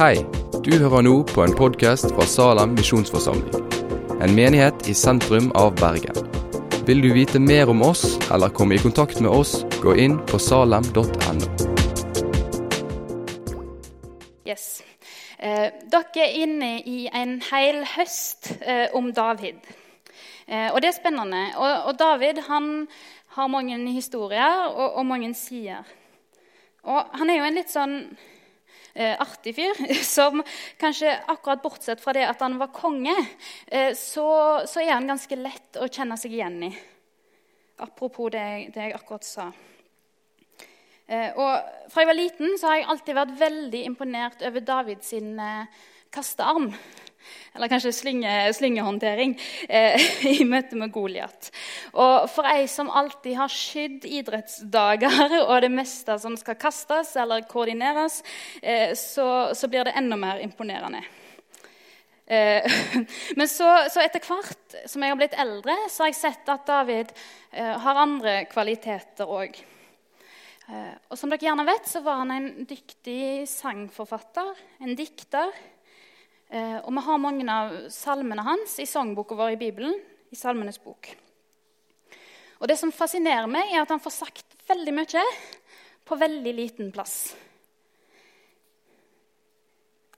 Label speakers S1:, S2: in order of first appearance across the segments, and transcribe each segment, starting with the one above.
S1: Hei, du hører nå på en podkast fra Salem misjonsforsamling. En menighet i sentrum av Bergen. Vil du vite mer om oss eller komme i kontakt med oss, gå inn på salem.no.
S2: Yes. Eh, dere er inne i en hel høst eh, om David. Eh, og det er spennende. Og, og David han har mange historier og, og mange sider. Og han er jo en litt sånn eh, artig fyr, som kanskje akkurat bortsett fra det at han var konge, eh, så, så, er han ganske lett å kjenne seg igjen i. Apropos det, det jeg akkurat sa. Eh, og Fra jeg var liten så har jeg alltid vært veldig imponert over Davids eh, kastearm eller kanskje slynge, slyngehåndtering, eh, i møte med Goliat. Og for ei som alltid har skydd idrettsdager og det meste som skal kastes eller koordineres, eh, så, så, blir det enda mer imponerende. Eh, men så, så, etter hvert som jeg har blitt eldre, så har jeg sett at David eh, har andre kvaliteter òg. Eh, og som dere gjerne vet, så var han en dyktig sangforfatter, en dikter. Eh, og vi har mange av salmene hans i sangboka vår i Bibelen, i Salmenes bok. Og Det som fascinerer meg, er at han får sagt veldig mye på veldig liten plass.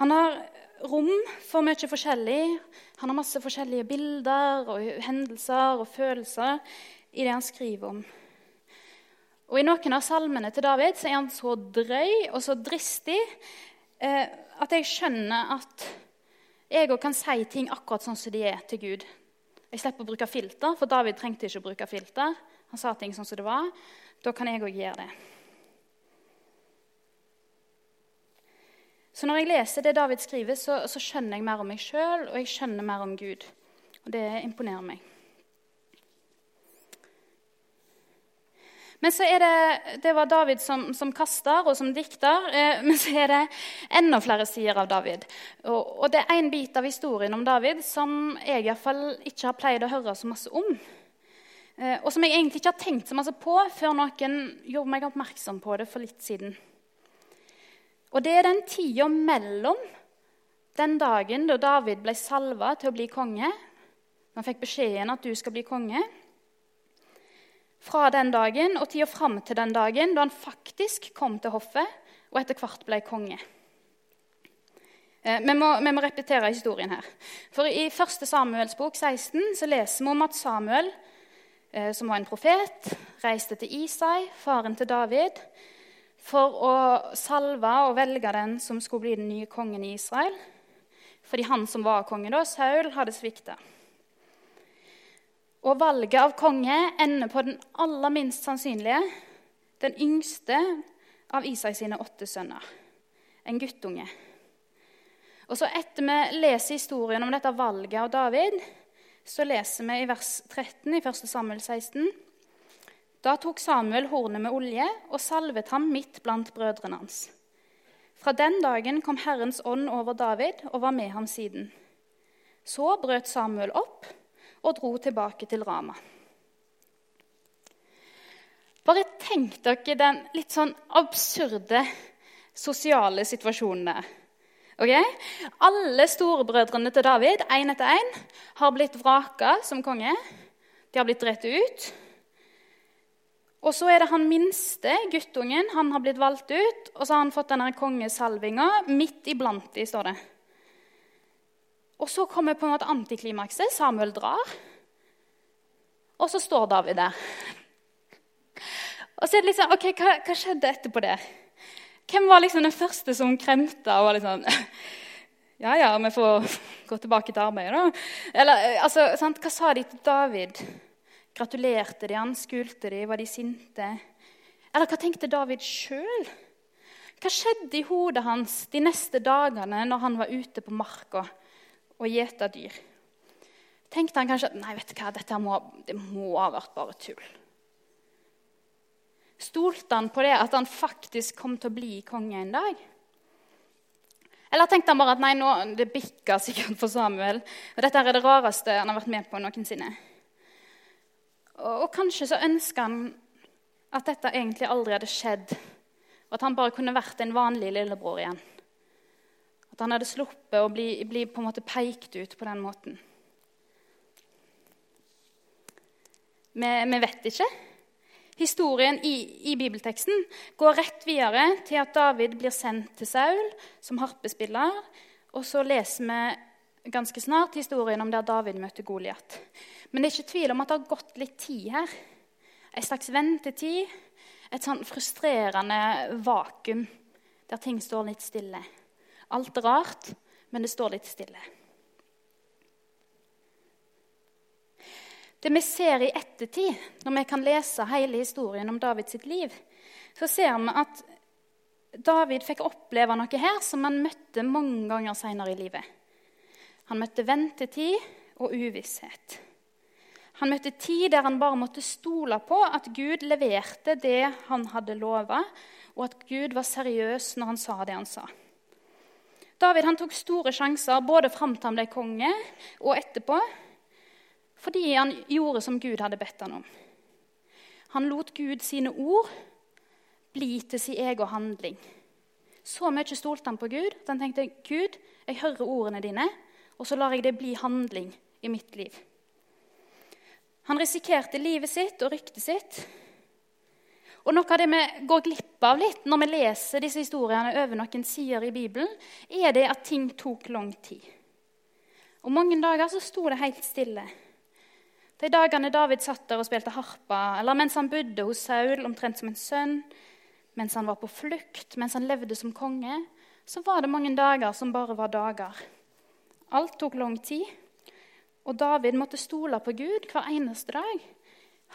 S2: Han har rom for mye forskjellig. Han har masse forskjellige bilder og hendelser og følelser i det han skriver om. Og I noen av salmene til David så er han så drøy og så dristig eh, at jeg skjønner at jeg òg kan si ting akkurat sånn som de er, til Gud. Jeg slipper å bruke filter, for David trengte ikke å bruke filter. Han sa ting sånn som det var. Da kan jeg òg gjøre det. Så når jeg leser det David skriver, så, så skjønner jeg mer om meg sjøl, og jeg skjønner mer om Gud. Og det imponerer meg. Men så er det, det var David som, som kaster og som dikter. Eh, men så er det enda flere sider av David. Og, og det er en bit av historien om David som jeg i hvert fall ikke har pleid å høre så masse om. Eh, og som jeg egentlig ikke har tenkt så masse på før noen gjorde meg oppmerksom på det for litt siden. Og det er den tida mellom den dagen da David ble salva til å bli konge. Han fikk beskjeden at du skal bli konge fra den dagen og tida fram til den dagen da han faktisk kom til hoffet og etter hvert ble konge. Eh, vi må, vi må repetere historien her. For I 1. Samuels bok 16 så leser vi om at Samuel, eh, som var en profet, reiste til Isai, faren til David, for å salve og velge den som skulle bli den nye kongen i Israel. Fordi han som var konge da, Saul, hadde svikta. Og valget av konge ender på den aller minst sannsynlige, den yngste av Isai sine åtte sønner, en guttunge. Og så Etter vi leser historien om dette valget av David, så leser vi i vers 13 i 1. Samuel 16. Da tok Samuel hornet med olje og salvet ham midt blant brødrene hans. Fra den dagen kom Herrens ånd over David og var med ham siden. Så brøt Samuel opp og dro tilbake til Rama. Bare tenk dere den litt sånn absurde sosiale situasjonen der. Okay? Alle storebrødrene til David én etter én, har blitt vraka som konge. De har blitt drept ut. Og så er det han minste, guttungen, han har blitt valgt ut. Og så har han fått denne kongesalvinga midt iblant de, står det. Og så kommer på en måte antiklimakset. Samuel drar. Og så står David der. Og så er det liksom, ok, hva, hva skjedde etterpå det? Hvem var liksom den første som kremta og var liksom Ja, ja, vi får gå tilbake til arbeidet, da. Eller, altså, sant? Hva sa de til David? Gratulerte de han? Skulte de? Var de sinte? Eller hva tenkte David sjøl? Hva skjedde i hodet hans de neste dagene når han var ute på marka? Og gjete dyr. Tenkte han kanskje nei, vet du hva, dette må, det må ha vært bare tull. Stolte han på det at han faktisk kom til å bli konge en dag? Eller tenkte han bare at nei, nå, det bikka sikkert for Samuel. og Dette er det rareste han har vært med på noensinne. Og, og kanskje så ønska han at dette egentlig aldri hadde skjedd, og at han bare kunne vært en vanlig lillebror igjen. At han hadde sluppet å bli, bli på en måte pekt ut på den måten. Vi, vi vet ikke. Historien i, i, bibelteksten går rett videre til at David blir sendt til Saul som harpespiller. Og så leser vi ganske snart historien om der David møtte Goliat. Men det er ikke tvil om at det har gått litt tid her. En slags ventetid. Et sånn frustrerende vakuum der ting står litt stille. Alt er rart, men det står litt stille. Det vi ser i ettertid, når vi kan lese hele historien om Davids liv, så ser vi at David fikk oppleve noe her som han møtte mange ganger senere i livet. Han møtte ventetid og uvisshet. Han møtte tid der han bare måtte stole på at Gud leverte det han hadde lova, og at Gud var seriøs når han sa det han sa. David han tok store sjanser både fram til han ble konge, og etterpå, fordi han gjorde som Gud hadde bedt han om. Han lot Gud sine ord bli til sin egen handling. Så mye stolte han på Gud at han tenkte Gud, jeg hører ordene dine, og så lar jeg det bli handling i mitt liv. Han risikerte livet sitt og ryktet sitt. Og Noe av det vi går glipp av litt når vi leser disse historiene over noen sider i Bibelen, er det at ting tok lang tid. Og Mange dager så sto det helt stille. De dagene David satt der og spilte harpa, eller mens han bodde hos Saul omtrent som en sønn, mens han var på flukt, mens han levde som konge, så var det mange dager som bare var dager. Alt tok lang tid. Og David måtte stole på Gud hver eneste dag.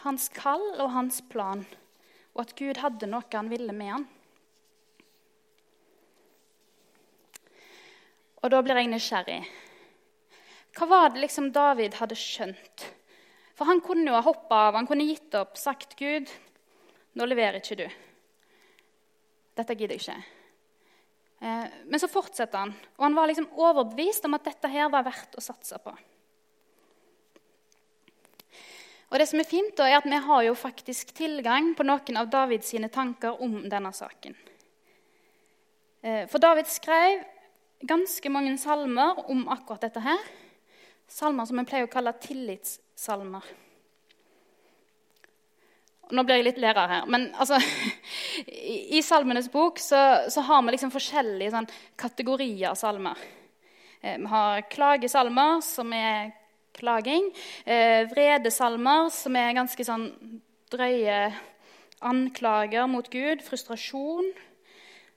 S2: Hans kall og hans plan. Og at Gud hadde noe han ville med han. Og da blir jeg nysgjerrig. Hva var det liksom David hadde skjønt? For han kunne jo ha hoppa av, han kunne gitt opp, sagt Gud, nå leverer ikke du. Dette gidder jeg ikke. Eh, men så fortsetter han, og han var liksom overbevist om at dette her var verdt å satse på. Og det som er fint, da, er at Vi har jo faktisk tilgang på noen av Davids tanker om denne saken. Eh, for David skrev ganske mange salmer om akkurat dette her. Salmer som vi pleier å kalle tillitssalmer. Nå blir jeg litt lærer her, men altså, i, Salmenes bok så, så har vi liksom forskjellige sånn, kategorier av salmer. Eh, vi har klagesalmer, som er klaging. Eh, vredesalmer, som er ganske sånn drøye anklager mot Gud, frustrasjon.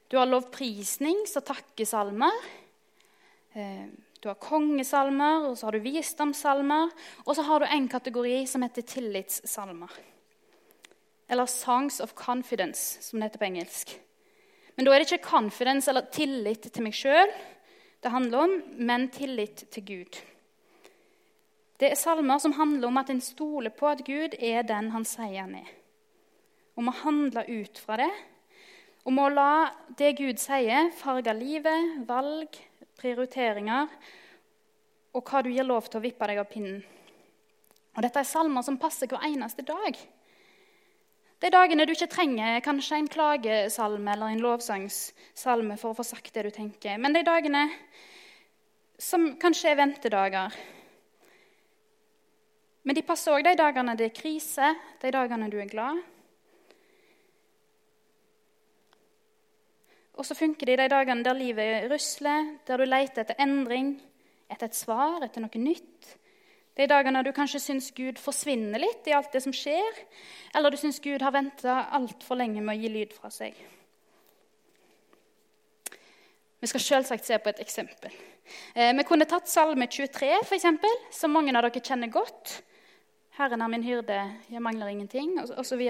S2: Du har lovprisnings- og takkesalmer. Eh, du har kongesalmer, og så har du visdomssalmer. Og så har du en kategori som heter tillitssalmer. Eller 'Songs of Confidence', som det heter på engelsk. Men da er det ikke confidence eller tillit til meg sjøl det handler om, men tillit til Gud. Det er salmer som handler om at en stoler på at Gud er den han sier han er. Om å handle ut fra det. Om å la det Gud sier, farge livet, valg, prioriteringer og hva du gir lov til å vippe deg av pinnen. Og Dette er salmer som passer hver eneste dag. De dagene du ikke trenger kanskje en klagesalme eller en lovsangssalme for å få sagt det du tenker, men de dagene som kanskje er ventedager, men de passer òg de dagene det er krise, de dagene du er glad. Og så funker de de dagene der livet rusler, der du leter etter endring, etter et svar, etter noe nytt. De dagene du kanskje syns Gud forsvinner litt i alt det som skjer, eller du syns Gud har venta altfor lenge med å gi lyd fra seg. Vi skal selvsagt se på et eksempel. Eh, vi kunne tatt Salme 23, for eksempel, som mange av dere kjenner godt. 'Herren er min hyrde, jeg mangler ingenting', osv.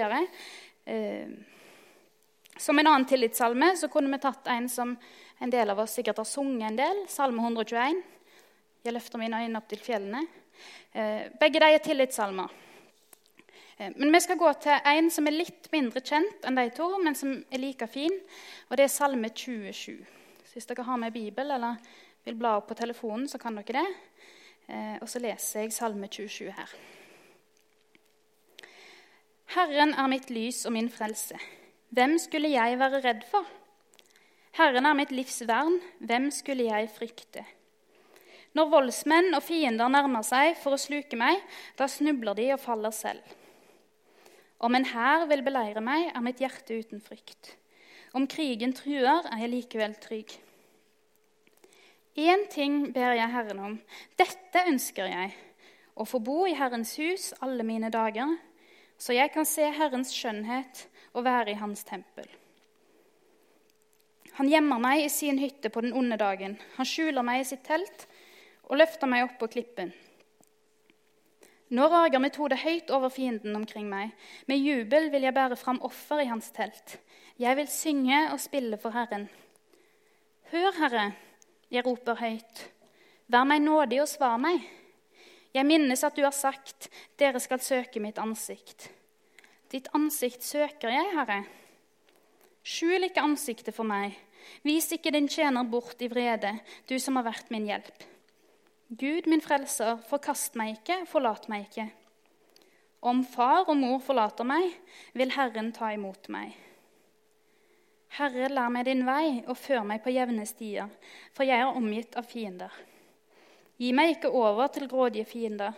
S2: Eh, som en annen tillitssalme så kunne vi tatt en som en del av oss sikkert har sunget en del, Salme 121. 'Jeg løfter mine øyne opp til fjellene'. Eh, begge de er tillitssalmer. Eh, men vi skal gå til en som er litt mindre kjent enn de to, men som er like fin, og det er Salme 27. Så hvis dere har med Bibel eller vil bla opp på telefonen, så kan dere det. Eh, og så leser jeg Salme 27 her. Herren er mitt lys og min frelse. Hvem skulle jeg være redd for? Herren er mitt livs vern, hvem skulle jeg frykte? Når voldsmenn og fiender nærmer seg for å sluke meg, da snubler de og faller selv. Om en hær vil beleire meg, er mitt hjerte uten frykt. Om krigen truer, er jeg likevel trygg. Én ting ber jeg Herren om, dette ønsker jeg, å få bo i Herrens hus alle mine dager, så jeg kan se Herrens skjønnhet og være i Hans tempel. Han gjemmer meg i sin hytte på den onde dagen. Han skjuler meg i sitt telt og løfter meg opp på klippen. Nå rager mitt hode høyt over fienden omkring meg. Med jubel vil jeg bære fram offer i hans telt. Jeg vil synge og spille for Herren. Hør, Herre, jeg roper høyt. Vær meg nådig og svar meg. Jeg minnes at du har sagt, dere skal søke mitt ansikt. Ditt ansikt søker jeg, Herre. Skjul ikke ansiktet for meg. Vis ikke din tjener bort i vrede, du som har vært min hjelp. Gud, min frelser, forkast meg ikke, forlat meg ikke. Om far og mor forlater meg, vil Herren ta imot meg. Herre, lær meg din vei og før meg på jevne stier, for jeg er omgitt av fiender. Gi meg ikke over til grådige fiender,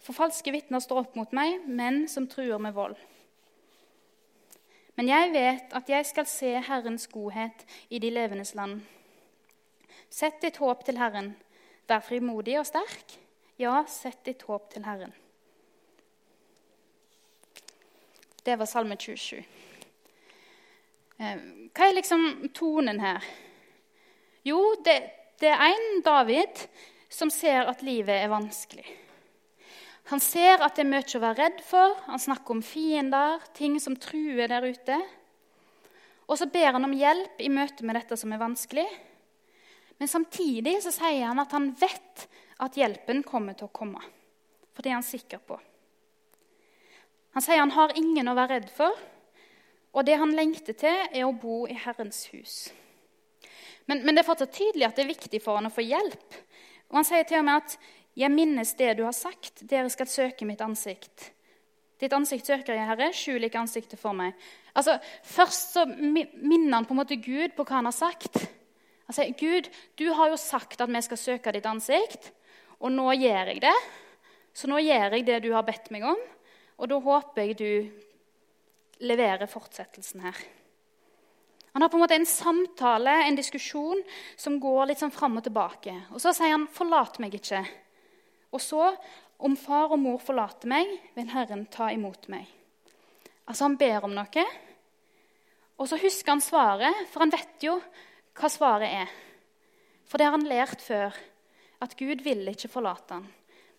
S2: for falske vitner står opp mot meg, menn som truer med vold. Men jeg vet at jeg skal se Herrens godhet i de levendes land. Sett ditt håp til Herren. Vær frimodig og sterk. Ja, sett ditt håp til Herren. Det var Salme 27. Eh, hva er liksom tonen her? Jo, det, det er en David som ser at livet er vanskelig. Han ser at det er mye å være redd for. Han snakker om fiender, ting som truer der ute. Og så ber han om hjelp i møte med dette som er vanskelig. Men samtidig så sier han at han vet at hjelpen kommer til å komme. For det er han sikker på. Han sier han har ingen å være redd for, og det han lengter til, er å bo i Herrens hus. Men, men det er fortsatt tydelig at det er viktig for han å få hjelp. Og Han sier til med at 'Jeg minnes det du har sagt, dere skal søke mitt ansikt'. Ditt ansikt søker jeg, Herre, skjul ikke ansiktet for meg. Altså, Først så minner han på en måte Gud på hva han har sagt. Han sier, 'Gud, du har jo sagt at vi skal søke ditt ansikt, og nå gjør jeg det.' 'Så nå gjør jeg det du har bedt meg om, og da håper jeg du leverer fortsettelsen her.' Han har på en måte en samtale, en diskusjon, som går litt sånn fram og tilbake. Og så sier han, 'Forlat meg ikke.' Og så, om far og mor forlater meg, vil Herren ta imot meg. Altså, han ber om noe, og så husker han svaret, for han vet jo hva svaret er. For det har han lært før, at Gud vil ikke forlate ham.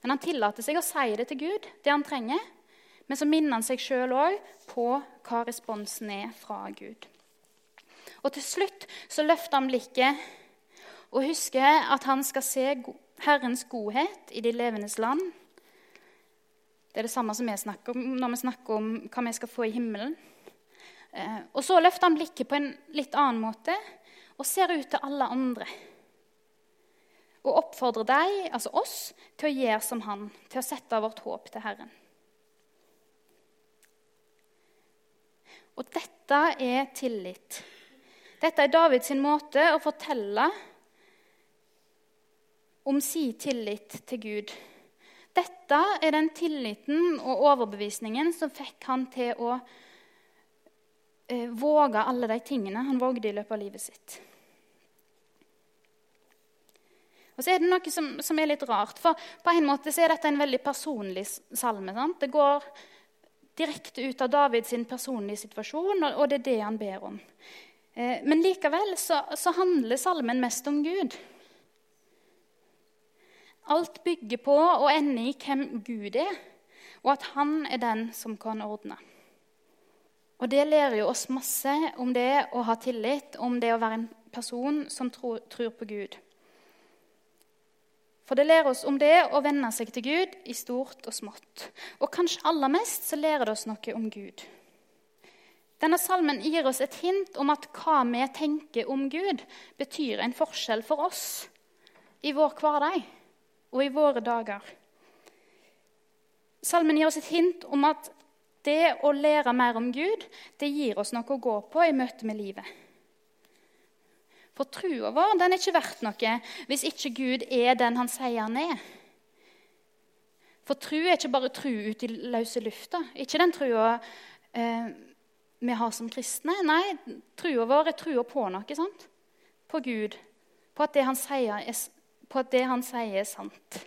S2: Men han tillater seg å si det til Gud, det han trenger. Men så minner han seg sjøl òg på hva responsen er fra Gud. Og til slutt så løfter han blikket og husker at han skal se Herrens godhet i de levendes land. Det er det samme som vi snakker om når vi snakker om hva vi skal få i himmelen. Eh, og Så løfter han blikket på en litt annen måte og ser ut til alle andre. Og oppfordrer deg, altså oss, til å gjøre som han, til å sette vårt håp til Herren. Og dette er tillit. Dette er Davids måte å fortelle om sin tillit til Gud. Dette er den tilliten og overbevisningen som fikk han til å eh, våge alle de tingene han vågde i løpet av livet sitt. Og så er det noe som, som, er litt rart. For på en måte så er dette en veldig personlig salme. Sant? Det går direkte ut av Davids personlige situasjon, og, det er det han ber om. Eh, men likevel så, så handler salmen mest om Gud. Alt bygger på å ende i hvem Gud er, og at han er den som kan ordne. Og Det lærer jo oss masse om det å ha tillit, om det å være en person som tror, tror på Gud. For det lærer oss om det å venne seg til Gud i stort og smått. Og kanskje aller mest så lærer det oss noe om Gud. Denne salmen gir oss et hint om at hva vi tenker om Gud, betyr en forskjell for oss i vår hverdag og i våre dager. Salmen gir oss et hint om at det å lære mer om Gud det gir oss noe å gå på i møte med livet. For trua vår den er ikke verdt noe hvis ikke Gud er den han sier han er. For tru er ikke bare tru ut i løse lufta. Ikke den trua eh, vi har som kristne. Nei, trua vår er trua på noe. sant? På Gud. På at sier er, på at det han sier er sant.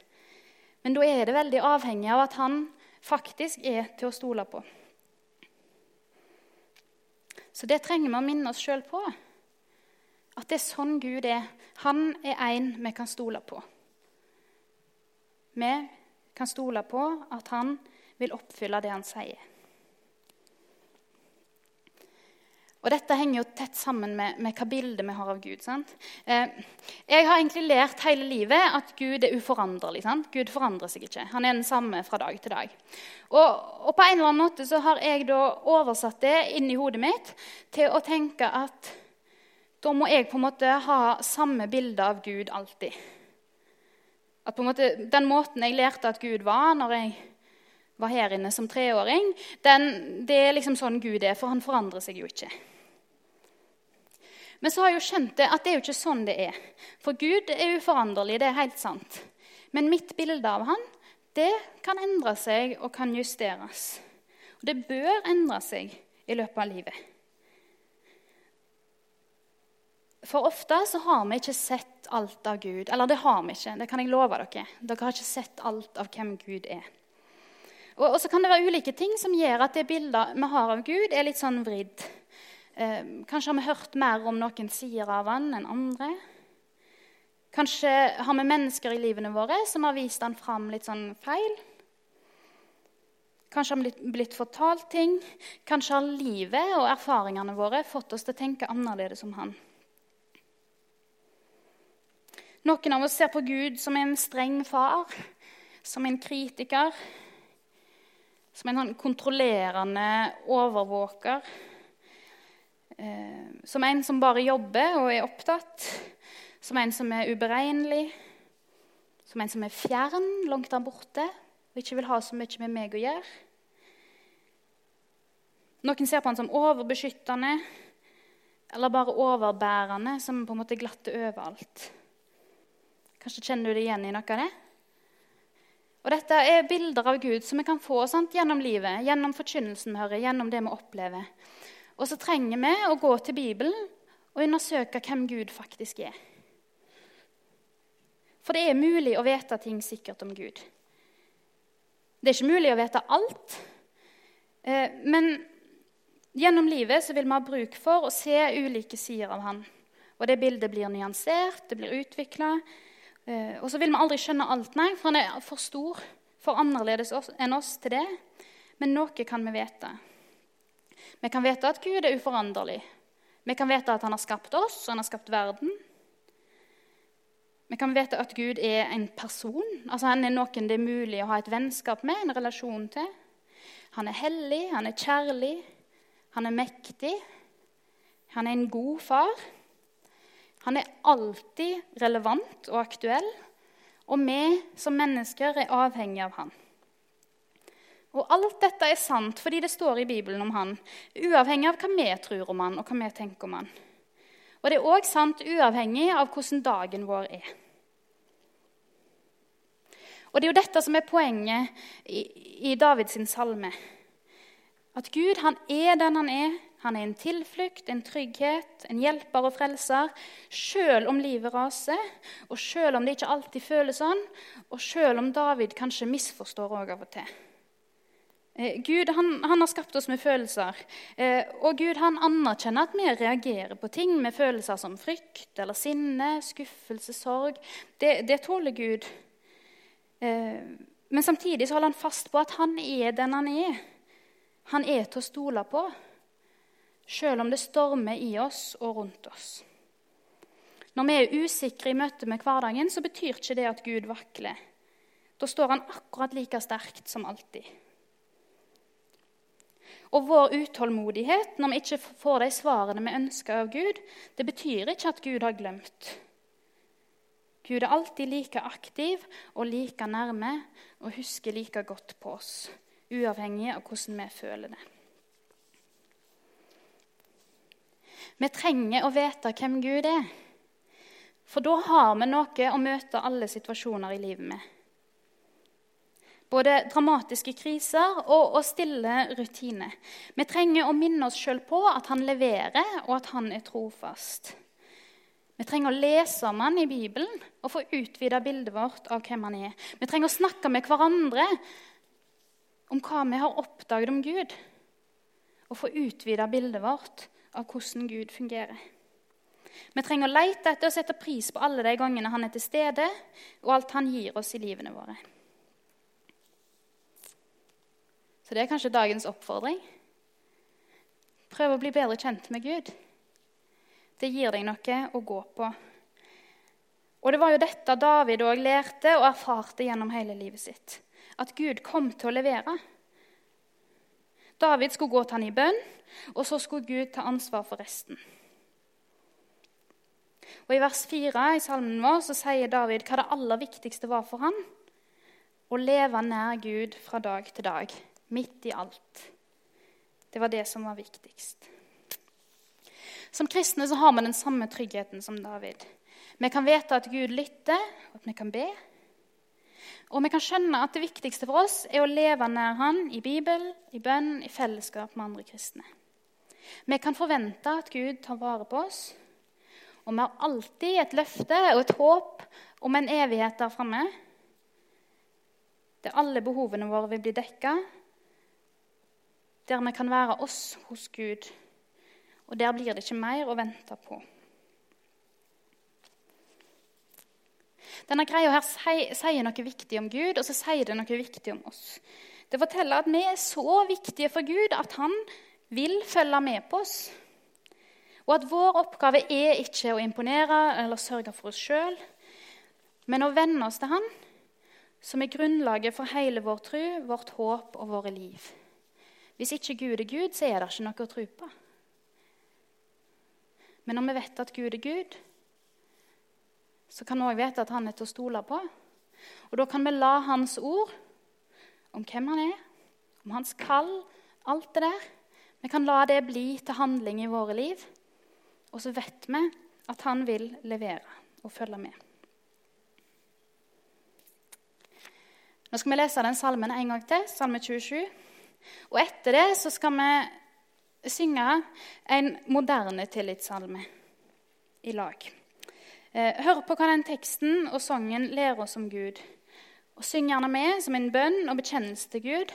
S2: Men da er det veldig avhengig av at han faktisk er til å stole på. Så det trenger vi å minne oss sjøl på. At det er sånn Gud er. Han er en vi kan stole på. Vi kan stole på at han vil oppfylle det han sier. Og Dette henger jo tett sammen med, med hva bildet vi har av Gud. Eh, jeg har egentlig lært hele livet at Gud er uforanderlig. Sant? Gud forandrer seg ikke. Han er den samme fra dag til dag. Og, og, på en eller annen måte så har jeg da oversatt det inni hodet mitt til å tenke at da må jeg på en måte ha samme bilde av Gud alltid. At på en måte, Den måten jeg lærte at Gud var når jeg var her inne som treåring, den, det er liksom sånn Gud er, for han forandrer seg jo ikke. Men så har jeg jo skjønt det, at det er jo ikke sånn det er. For Gud er uforanderlig, det er helt sant. Men mitt bilde av han, det kan endre seg og kan justeres. Og det bør endre seg i løpet av livet. For ofte så har vi ikke sett alt av Gud. Eller det har vi ikke, det kan jeg love dere. Dere har ikke sett alt av hvem Gud er. Og, så kan det være ulike ting som gjør at det bildet vi har av Gud, er litt sånn vridd. Eh, kanskje har vi hørt mer om noen sider av han enn andre. Kanskje har vi mennesker i livene våre som har vist han fram litt sånn feil. Kanskje har vi blitt, fortalt ting. Kanskje har livet og erfaringene våre fått oss til å tenke annerledes om han. Noen av oss ser på Gud som en streng far, som en kritiker, som en sånn kontrollerende overvåker som en som bare jobber og er opptatt. Som en som er uberegnelig. Som en som er fjern, langt der borte og ikke vil ha så mye med meg å gjøre. Noen ser på han som overbeskyttende eller bare overbærende, som på en måte glatter overalt. Kanskje kjenner du det igjen i noe av det? Og Dette er bilder av Gud som vi kan få sant, gjennom livet, gjennom forkynnelsen vi hører, gjennom det vi opplever. Og så trenger vi å gå til Bibelen og undersøke hvem Gud faktisk er. For det er mulig å vite ting sikkert om Gud. Det er ikke mulig å vite alt. Eh, men gjennom livet vil vi ha bruk for å se ulike sider av Han. Og det bildet blir nyansert, det blir utvikla. Eh, og så vil vi aldri skjønne alt, nei, for han er for stor, for annerledes enn oss til det. Men noe kan vi vite. Vi kan vite at Gud er uforanderlig. Vi kan vite at han har skapt oss, og han har skapt verden. Vi kan vite at Gud er en person. Altså Han er noen det er mulig å ha et vennskap med, en relasjon til. Han er hellig, han er kjærlig, han er mektig. Han er en god far. Han er alltid relevant og aktuell. Og vi som mennesker er avhengig av han. Og alt dette er sant fordi det står i Bibelen om han, uavhengig av hva vi tror om han og hva vi tenker om han. Og det er òg sant uavhengig av hvordan dagen vår er. Og Det er jo dette som er poenget i, i Davids salme. At Gud han er den han er. Han er en tilflukt, en trygghet, en hjelper og frelser. Selv om livet raser, og selv om det ikke alltid føles sånn, og selv om David kanskje misforstår òg av og til. Eh, Gud han, han, har skapt oss med følelser. Eh, og Gud han anerkjenner at vi reagerer på ting med følelser som frykt eller sinne, skuffelse, sorg. Det, det tåler Gud. Eh, men samtidig holder han fast på at han er den han er. Han er til å stole på, selv om det stormer i oss og rundt oss. Når vi er usikre i møte med hverdagen, så betyr ikke det at Gud vakler. Da står han akkurat like sterkt som alltid. Og vår utålmodighet når vi ikke får de svarene vi ønsker av Gud, det betyr ikke at Gud har glemt. Gud er alltid like aktiv og like nærme og husker like godt på oss, uavhengig av hvordan vi føler det. Vi trenger å vite hvem Gud er. For da har vi noe å møte alle situasjoner i livet med. Både dramatiske kriser og, og stille rutiner. Vi trenger å minne oss sjøl på at han leverer, og at han er trofast. Vi trenger å lese om han i Bibelen og få utvida bildet vårt av hvem han er. Vi trenger å snakke med hverandre om hva vi har oppdaget om Gud, og få utvida bildet vårt av hvordan Gud fungerer. Vi trenger å lete etter og sette pris på alle de gangene han er til stede, og alt han gir oss i livene våre. Det er kanskje dagens oppfordring. Prøv å bli bedre kjent med Gud. Det gir deg noe å gå på. Og det var jo dette David òg lærte og erfarte gjennom hele livet sitt. At Gud kom til å levere. David skulle gå til han i bønn, og så skulle Gud ta ansvar for resten. Og I vers 4 i salmen vår så sier David hva det aller viktigste var for ham. Å leve nær Gud fra dag til dag, midt i alt. Det var det som var viktigst. Som kristne så har vi den samme tryggheten som David. Vi kan vite at Gud lytter, og at vi kan be. Og vi kan skjønne at det viktigste for oss er å leve nær Han i Bibel, i bønn, i fellesskap med andre kristne. Vi kan forvente at Gud tar vare på oss, og vi har alltid et løfte og et håp om en evighet der framme. Der alle behovene våre vil bli dekka. Der vi kan være oss hos Gud. Og der blir det ikke mer å vente på. Denne greia her sier noe viktig om Gud, og så sier det noe viktig om oss. Det forteller at vi er så viktige for Gud at han vil følge med på oss. Og at vår oppgave er ikke å imponere eller sørge for oss sjøl, men å venne oss til Han, som er grunnlaget for hele vår tro, vårt håp og våre liv. Hvis ikke Gud er Gud, så er det ikke noe å tro på. Men når vi vet at Gud er Gud, så kan vi òg vite at Han er til å stole på. Og da kan vi la Hans ord om hvem Han er, om Hans kall, alt det der Vi kan la det bli til handling i våre liv. Og så vet vi at han vil levere og følge med. Nå skal vi lese den salmen en gang til, salme 27. Og etter det så skal vi synge en moderne tillitssalme i lag. Eh, hør på hva den teksten og sangen lærer oss om Gud. Og syng gjerne med som en bønn og bekjennelse til Gud,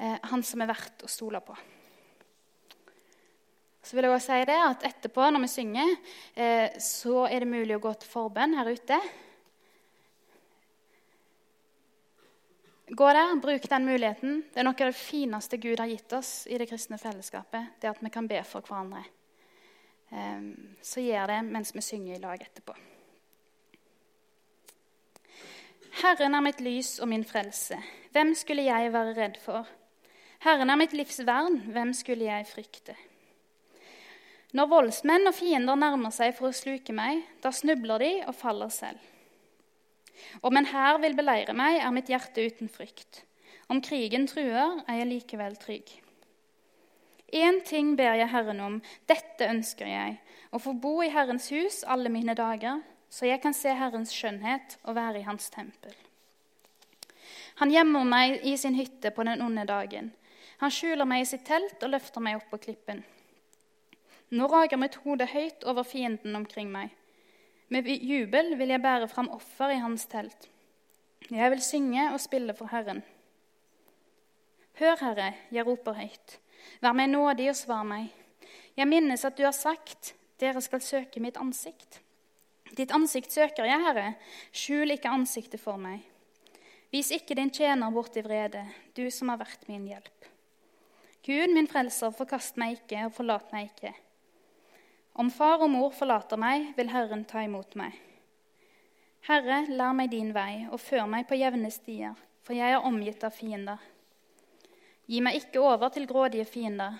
S2: eh, han som er verdt å stole på. Så vil jeg også si det at Etterpå, når vi synger, eh, så er det mulig å gå til forbønn her ute. Gå der, bruk den muligheten. Det er noe av det fineste Gud har gitt oss i det kristne fellesskapet. det at vi kan be for hverandre. Ehm, så gjør det mens vi synger i lag etterpå. Herren er mitt lys og min frelse. Hvem skulle jeg være redd for? Herren er mitt livs vern. Hvem skulle jeg frykte? Når voldsmenn og fiender nærmer seg for å sluke meg, da snubler de og faller selv. Om en hær vil beleire meg, er mitt hjerte uten frykt. Om krigen truer, er jeg likevel trygg. Én ting ber jeg Herren om, dette ønsker jeg, å få bo i Herrens hus alle mine dager, så jeg kan se Herrens skjønnhet og være i Hans tempel. Han gjemmer meg i sin hytte på den onde dagen. Han skjuler meg i sitt telt og løfter meg opp på klippen. Nå rager mitt hode høyt over fienden omkring meg. Med jubel vil jeg bære fram offer i hans telt. Jeg vil synge og spille for Herren. Hør, Herre, jeg roper høyt. Vær meg nådig og svar meg. Jeg minnes at du har sagt, dere skal søke mitt ansikt. Ditt ansikt søker jeg, Herre, skjul ikke ansiktet for meg. Vis ikke din tjener bort i vrede, du som har vært min hjelp. Gud, min frelser, forkast meg ikke og forlat meg ikke. Om far og mor forlater meg, vil Herren ta imot meg. Herre, lær meg din vei, og før meg på jevne stier, for jeg er omgitt av fiender. Gi meg ikke over til grådige fiender,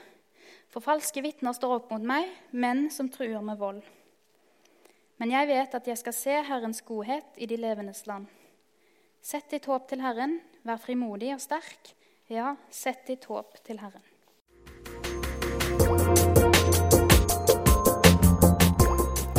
S2: for falske vitner står opp mot meg, menn som truer med vold. Men jeg vet at jeg skal se Herrens godhet i de levendes land. Sett ditt håp til Herren, vær frimodig og sterk. Ja, sett ditt håp til Herren.